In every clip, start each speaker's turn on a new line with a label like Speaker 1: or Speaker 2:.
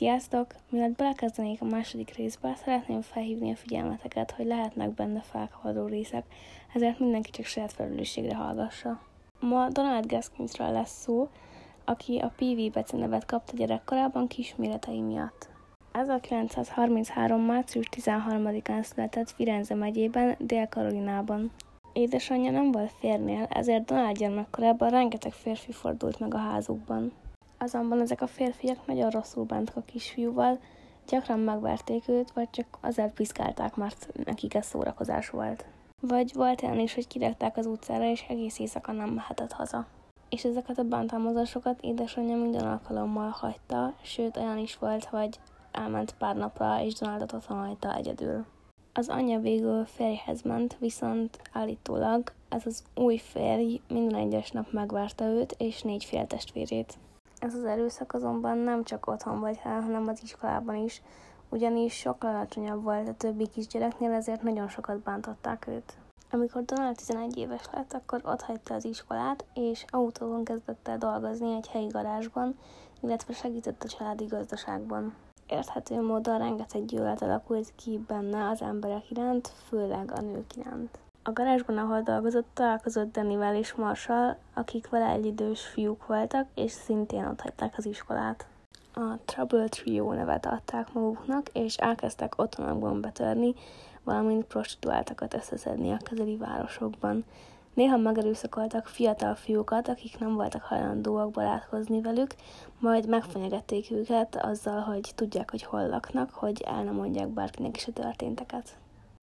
Speaker 1: Sziasztok! Mielőtt belekezdenék a második részbe, szeretném felhívni a figyelmeteket, hogy lehetnek benne felkavaró részek, ezért mindenki csak saját felelősségre hallgassa. Ma Donald Gaskinsről lesz szó, aki a PV Beci nevet kapta gyerekkorában kisméretei miatt. 1933. március 13-án született Firenze megyében, Dél-Karolinában. Édesanyja nem volt férnél, ezért Donald gyermekkorában rengeteg férfi fordult meg a házukban. Azonban ezek a férfiak nagyon rosszul bántak a kisfiúval, gyakran megverték őt, vagy csak azért piszkálták, mert nekik ez szórakozás volt. Vagy volt olyan is, hogy kirakták az utcára, és egész éjszaka nem mehetett haza. És ezeket a bántalmazásokat édesanyja minden alkalommal hagyta, sőt olyan is volt, hogy elment pár napra, és Donaldot otthon hagyta egyedül. Az anyja végül férjhez ment, viszont állítólag ez az új férj minden egyes nap megvárta őt és négy féltestvérét. Ez az erőszak azonban nem csak otthon vagy hanem az iskolában is, ugyanis sokkal alacsonyabb volt a többi kisgyereknél, ezért nagyon sokat bántották őt. Amikor Donald 11 éves lett, akkor ott hagyta az iskolát, és autóban kezdett el dolgozni egy helyi garázsban, illetve segített a családi gazdaságban. Érthető módon rengeteg gyűlölet alakult ki benne az emberek iránt, főleg a nők iránt. A garázsban, ahol dolgozott, találkozott Danivel és Marshall, akik vele egyidős fiúk voltak, és szintén ott hagyták az iskolát. A Trouble Trio nevet adták maguknak, és elkezdtek otthonokban betörni, valamint prostituáltakat összeszedni a közeli városokban. Néha megerőszakoltak fiatal fiúkat, akik nem voltak hajlandóak barátkozni velük, majd megfenyegették őket azzal, hogy tudják, hogy hol laknak, hogy el nem mondják bárkinek is a történteket.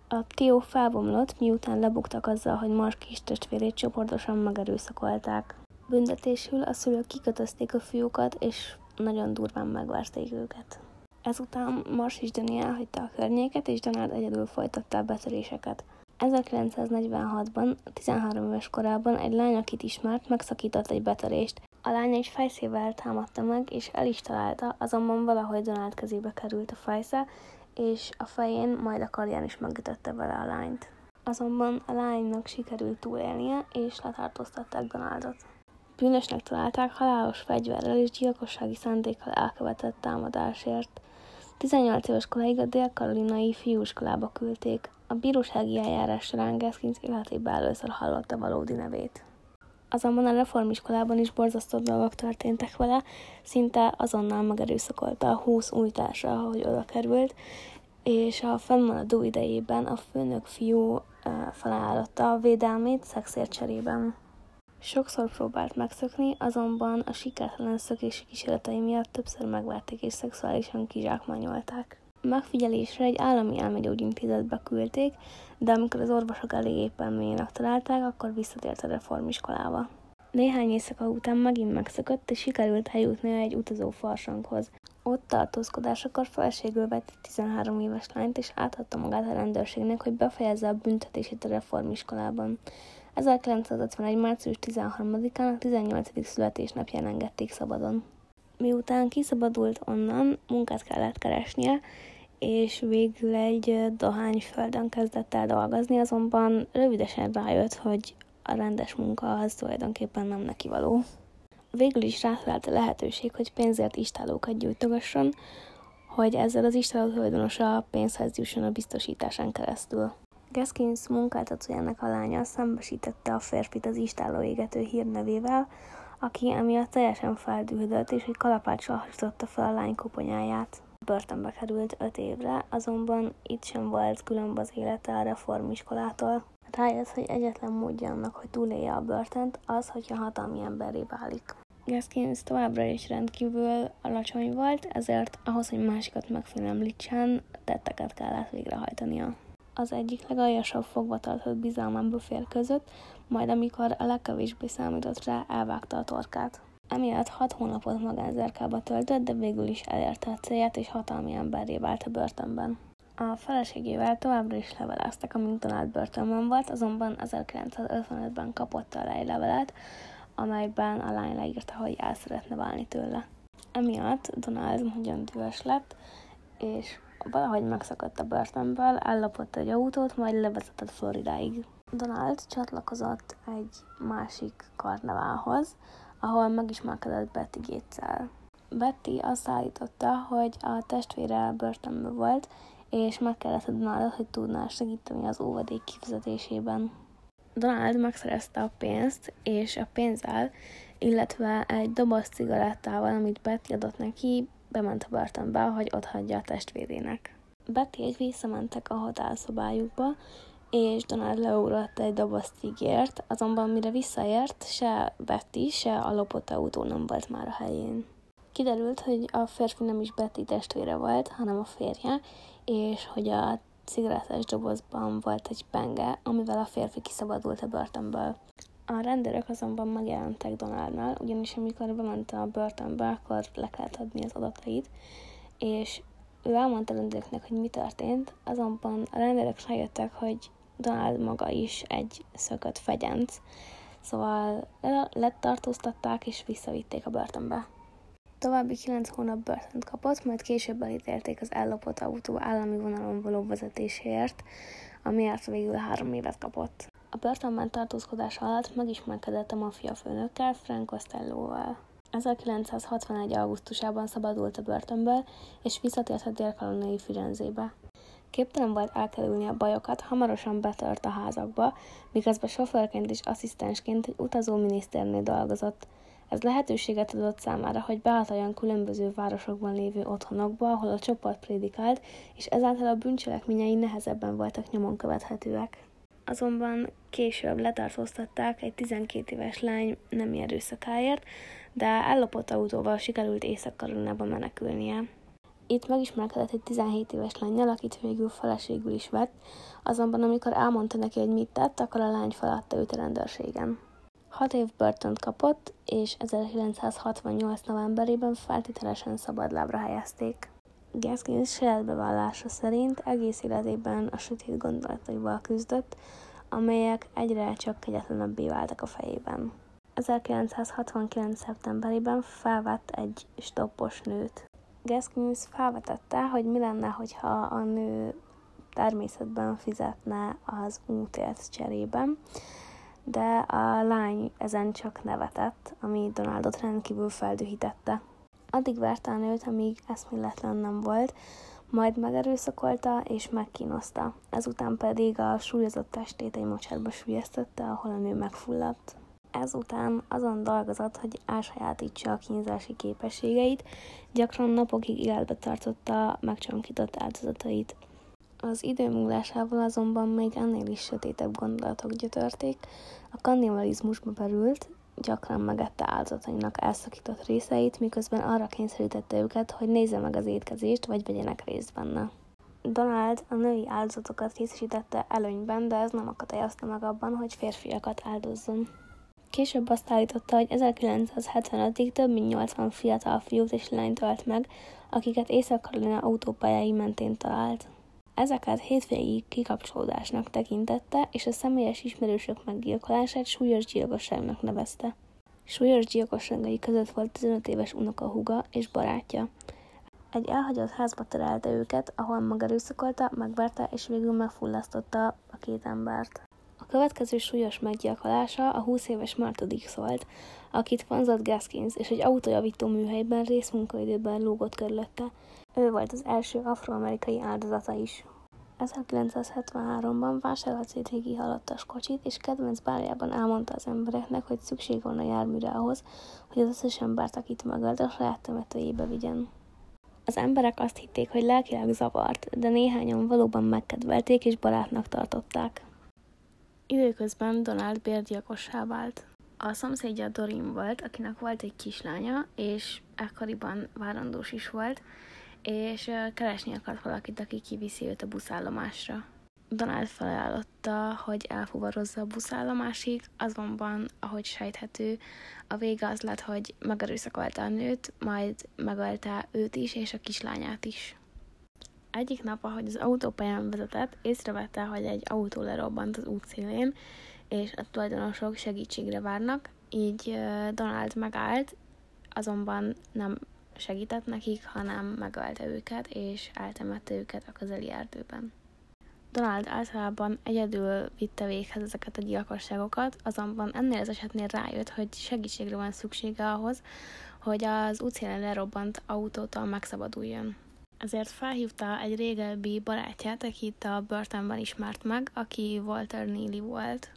Speaker 1: A Tio felbomlott, miután lebuktak azzal, hogy Mars kis testvérét csoportosan megerőszakolták. Büntetésül a szülők kikötözték a fiúkat, és nagyon durván megverték őket. Ezután Mars és Dani elhagyta a környéket, és Donald egyedül folytatta a betöréseket. 1946-ban, 13 éves korában egy lány, akit ismert, megszakított egy betörést. A lány egy fejszével támadta meg, és el is találta, azonban valahogy Donald kezébe került a fejsze, és a fején, majd a karján is megütötte vele a lányt. Azonban a lánynak sikerült túlélnie, és letartóztatták Donaldot. Bűnösnek találták halálos fegyverrel és gyilkossági szándékkal elkövetett támadásért. 18 éves koráig a dél-karolinai fiúskolába küldték. A bírósági eljárás során Gaskins életében először hallotta valódi nevét. Azonban a reformiskolában is borzasztó dolgok történtek vele, szinte azonnal megerőszakolta a 20 új társa, ahogy oda került, és a fennmaradó idejében a főnök fiú felajánlotta a védelmét szexért cserében. Sokszor próbált megszökni, azonban a sikertelen szökési kísérletei miatt többször megverték és szexuálisan kizsákmányolták. Megfigyelésre egy állami elmegyógyintézetbe küldték, de amikor az orvosok elég éppen mélyének találták, akkor visszatért a reformiskolába. Néhány éjszaka után megint megszökött, és sikerült eljutni egy utazó farsanghoz. Ott tartózkodásakor felségül vett egy 13 éves lányt, és átadta magát a rendőrségnek, hogy befejezze a büntetését a reformiskolában. 1951. március 13-án a 18. születésnapján engedték szabadon. Miután kiszabadult onnan, munkát kellett keresnie, és végül egy dohányföldön kezdett el dolgozni, azonban rövidesen rájött, hogy a rendes munka az tulajdonképpen nem neki való. Végül is rátalált a lehetőség, hogy pénzért istálókat gyújtogasson, hogy ezzel az istáló tulajdonosa pénzhez jusson a biztosításán keresztül. Gaskins munkáltatójának a lánya szembesítette a férfit az istáló égető hírnevével, aki emiatt teljesen feldühödött, és egy kalapáccsal hasította fel a lány koponyáját. Börtönbe került öt évre, azonban itt sem volt különb az élete a reformiskolától. Rájött, hogy egyetlen módja annak, hogy túlélje a börtönt, az, hogyha hatalmi emberré válik. Gaskins továbbra is rendkívül alacsony volt, ezért ahhoz, hogy másikat megfélemlítsen, tetteket kellett végrehajtania. Az egyik legaljasabb fogva tartott bizalmán büfér között, majd amikor a legkevésbé számított rá, elvágta a torkát. Emiatt hat hónapot magánzárkába töltött, de végül is elérte a célját, és hatalmi emberré vált a börtönben. A feleségével továbbra is leveleztek, amint Donald börtönben volt, azonban 1955-ben kapott egy levelet, amelyben a lány leírta, hogy el szeretne válni tőle. Emiatt Donald nagyon dühös lett, és valahogy megszakadt a börtönből, ellopott egy autót, majd levezetett Floridáig. Donald csatlakozott egy másik karneválhoz, ahol megismerkedett Betty Gates-el. Betty azt állította, hogy a testvére börtönben volt, és megkérdezte Donaldot, hogy tudná segíteni az óvadék kifizetésében. Donald megszerezte a pénzt, és a pénzzel, illetve egy doboz cigarettával, amit Betty adott neki, bement a börtönbe, hogy ott hagyja a testvérének. Betty egy visszamentek a hotelszobájukba, és Donald leugrott egy doboz cigért, azonban mire visszaért, se Betty, se a lopott autó nem volt már a helyén. Kiderült, hogy a férfi nem is Betty testvére volt, hanem a férje, és hogy a cigarettás dobozban volt egy penge, amivel a férfi kiszabadult a börtönből. A rendőrök azonban megjelentek Donaldnál, ugyanis amikor bement a börtönbe, akkor le kellett adni az adatait, és ő elmondta a rendőröknek, hogy mi történt, azonban a rendőrök rájöttek, hogy Donald maga is egy szökött fegyenc, szóval letartóztatták és visszavitték a börtönbe. További 9 hónap börtönt kapott, majd később elítélték az ellopott autó állami vonalon való vezetéséért, amiért végül három évet kapott. A börtönben tartózkodás alatt megismerkedett a maffia főnökkel, Frank Costellóval. 1961. augusztusában szabadult a börtönből, és visszatért a dél Firenzébe. Képtelen volt elkerülni a bajokat, hamarosan betört a házakba, miközben sofőrként és asszisztensként egy utazó miniszternél dolgozott. Ez lehetőséget adott számára, hogy behatoljon különböző városokban lévő otthonokba, ahol a csoport prédikált, és ezáltal a bűncselekményei nehezebben voltak nyomon követhetőek. Azonban később letartóztatták egy 12 éves lány nem erőszakáért, de ellopott autóval sikerült észak menekülnie. Itt megismerkedett egy 17 éves lányjal, akit végül feleségül is vett, azonban amikor elmondta neki, hogy mit tett, akkor a lány feladta őt a rendőrségen. Hat év börtönt kapott, és 1968. novemberében feltételesen szabadlábra helyezték. Gaskins saját bevallása szerint egész életében a sötét gondolataival küzdött, amelyek egyre csak kegyetlenebbé váltak a fejében. 1969. szeptemberében felvett egy stoppos nőt. Gaskins felvetette, hogy mi lenne, hogyha a nő természetben fizetne az útért cserében, de a lány ezen csak nevetett, ami Donaldot rendkívül feldühítette. Addig verte a nőt, amíg eszméletlen nem volt, majd megerőszakolta és megkínozta. Ezután pedig a súlyozott testét egy mocsárba sülyeztette, ahol a nő megfulladt. Ezután azon dolgozott, hogy elsajátítsa a kínzási képességeit, gyakran napokig életbe tartotta megcsonkított áldozatait. Az idő múlásával azonban még ennél is sötétebb gondolatok gyötörték, a kannibalizmusba berült, gyakran megette áldozatainak elszakított részeit, miközben arra kényszerítette őket, hogy nézze meg az étkezést, vagy vegyenek részt benne. Donald a női áldozatokat részesítette előnyben, de ez nem akadályozta meg abban, hogy férfiakat áldozzon. Később azt állította, hogy 1975-ig több mint 80 fiatal fiút és lányt ölt meg, akiket Észak-Karolina autópályái mentén talált. Ezeket hétvégig kikapcsolódásnak tekintette, és a személyes ismerősök meggyilkolását súlyos gyilkosságnak nevezte. Súlyos gyilkosságai között volt 15 éves unokahuga és barátja. Egy elhagyott házba terelte őket, ahol megerőszakolta, megverte és végül megfullasztotta a két embert. Következő súlyos meggyilkolása a 20 éves Marta Dix volt, akit vonzott Gaskins, és egy autójavító műhelyben részmunkaidőben lógott körülötte. Ő volt az első afroamerikai áldozata is. 1973-ban vásárolt egy régi halottas kocsit, és kedvenc bárjában elmondta az embereknek, hogy szükség van a járműre ahhoz, hogy az összes embert, akit megölt, a saját temetőjébe vigyen. Az emberek azt hitték, hogy lelkileg zavart, de néhányan valóban megkedvelték és barátnak tartották. Időközben Donald bérgyilkossá vált. A szomszédja Dorin volt, akinek volt egy kislánya, és ekkoriban várandós is volt, és keresni akart valakit, aki kiviszi őt a buszállomásra. Donald felajánlotta, hogy elfuvarozza a buszállomásig, azonban, ahogy sejthető, a vége az lett, hogy megerőszakolta a nőt, majd megölte őt is, és a kislányát is. Egyik nap, ahogy az autópályán vezetett, észrevette, hogy egy autó lerobbant az útszélén, és a tulajdonosok segítségre várnak, így Donald megállt, azonban nem segített nekik, hanem megölte őket, és eltemette őket a közeli erdőben. Donald általában egyedül vitte véghez ezeket a gyilkosságokat, azonban ennél az esetnél rájött, hogy segítségre van szüksége ahhoz, hogy az útszélen lerobbant autótól megszabaduljon. Ezért felhívta egy régebbi barátját, akit a börtönben ismert meg, aki Walter Neely volt.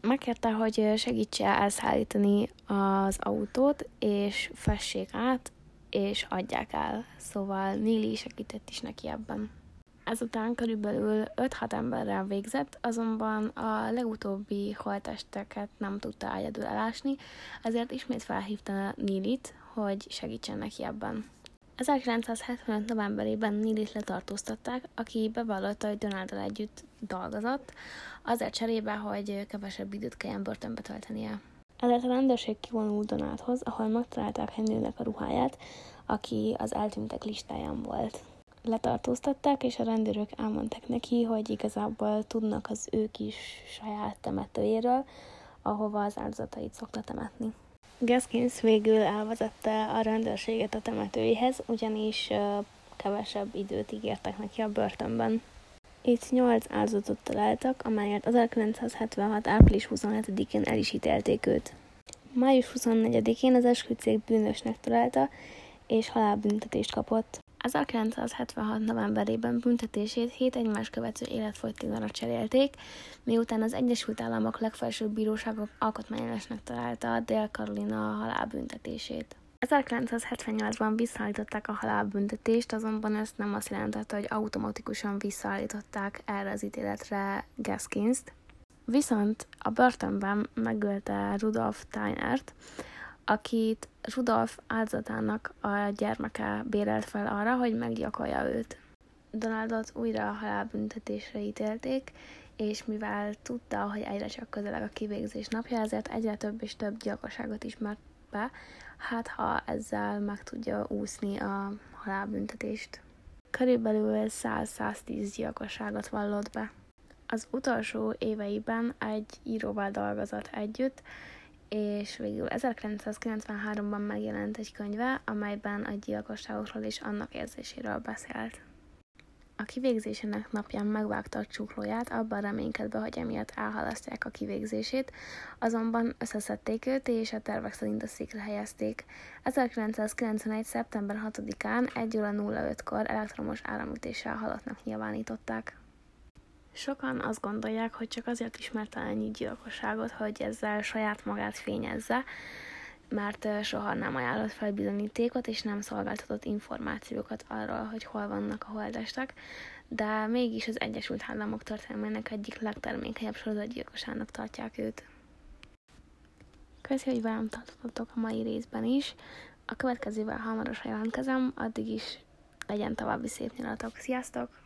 Speaker 1: Megkérte, hogy segítse elszállítani az autót, és fessék át, és adják el. Szóval Neely segített is neki ebben. Ezután körülbelül 5-6 emberrel végzett, azonban a legutóbbi holtesteket nem tudta egyedül elásni, ezért ismét felhívta Nilit, hogy segítsen neki ebben. 1975. novemberében Nilit letartóztatták, aki bevallotta, hogy Donalddal együtt dolgozott, azért cserébe, hogy kevesebb időt kelljen börtönbe töltenie. Ezért a rendőrség kivonult Donaldhoz, ahol megtalálták Henrynek a ruháját, aki az eltűntek listáján volt letartóztatták, és a rendőrök elmondták neki, hogy igazából tudnak az ő kis saját temetőjéről, ahova az áldozatait szokta temetni. Gaskins végül elvezette a rendőrséget a temetőjéhez, ugyanis kevesebb időt ígértek neki a börtönben. Itt nyolc áldozatot találtak, amelyet 1976. április 27-én el is ítélték őt. Május 24-én az esküdtszék bűnösnek találta, és halálbüntetést kapott. 1976. novemberében büntetését hét egymás követő életfogytiglanra cserélték, miután az Egyesült Államok legfelsőbb bíróságok alkotmányosnak találta a Dél-Karolina halálbüntetését. 1978-ban visszaállították a halálbüntetést, azonban ezt nem azt jelentette, hogy automatikusan visszaállították erre az ítéletre Gaskins-t. Viszont a börtönben megölte Rudolf Teinert, akit Rudolf áldozatának a gyermeke bérelt fel arra, hogy meggyakolja őt. Donaldot újra a halálbüntetésre ítélték, és mivel tudta, hogy egyre csak közeleg a kivégzés napja, ezért egyre több és több gyilkosságot ismert be, hát ha ezzel meg tudja úszni a halálbüntetést. Körülbelül 100-110 gyilkosságot vallott be. Az utolsó éveiben egy íróval dolgozott együtt, és végül 1993-ban megjelent egy könyve, amelyben a gyilkosságokról és annak érzéséről beszélt. A kivégzésének napján megvágta a csuklóját, abban reménykedve, hogy emiatt elhalasztják a kivégzését, azonban összeszedték őt, és a tervek szerint a székre helyezték. 1991. szeptember 6-án 1 óra 05-kor elektromos áramütéssel halottnak nyilvánították. Sokan azt gondolják, hogy csak azért ismerte ennyi gyilkosságot, hogy ezzel saját magát fényezze, mert soha nem ajánlott fel bizonyítékot, és nem szolgáltatott információkat arról, hogy hol vannak a holdestek, de mégis az Egyesült Államok történelmének egyik legtermékenyebb sorozatgyilkosának tartják őt. Köszi, hogy velem tartottatok a mai részben is. A következővel hamarosan jelentkezem, addig is legyen további szép nyaratok. Sziasztok!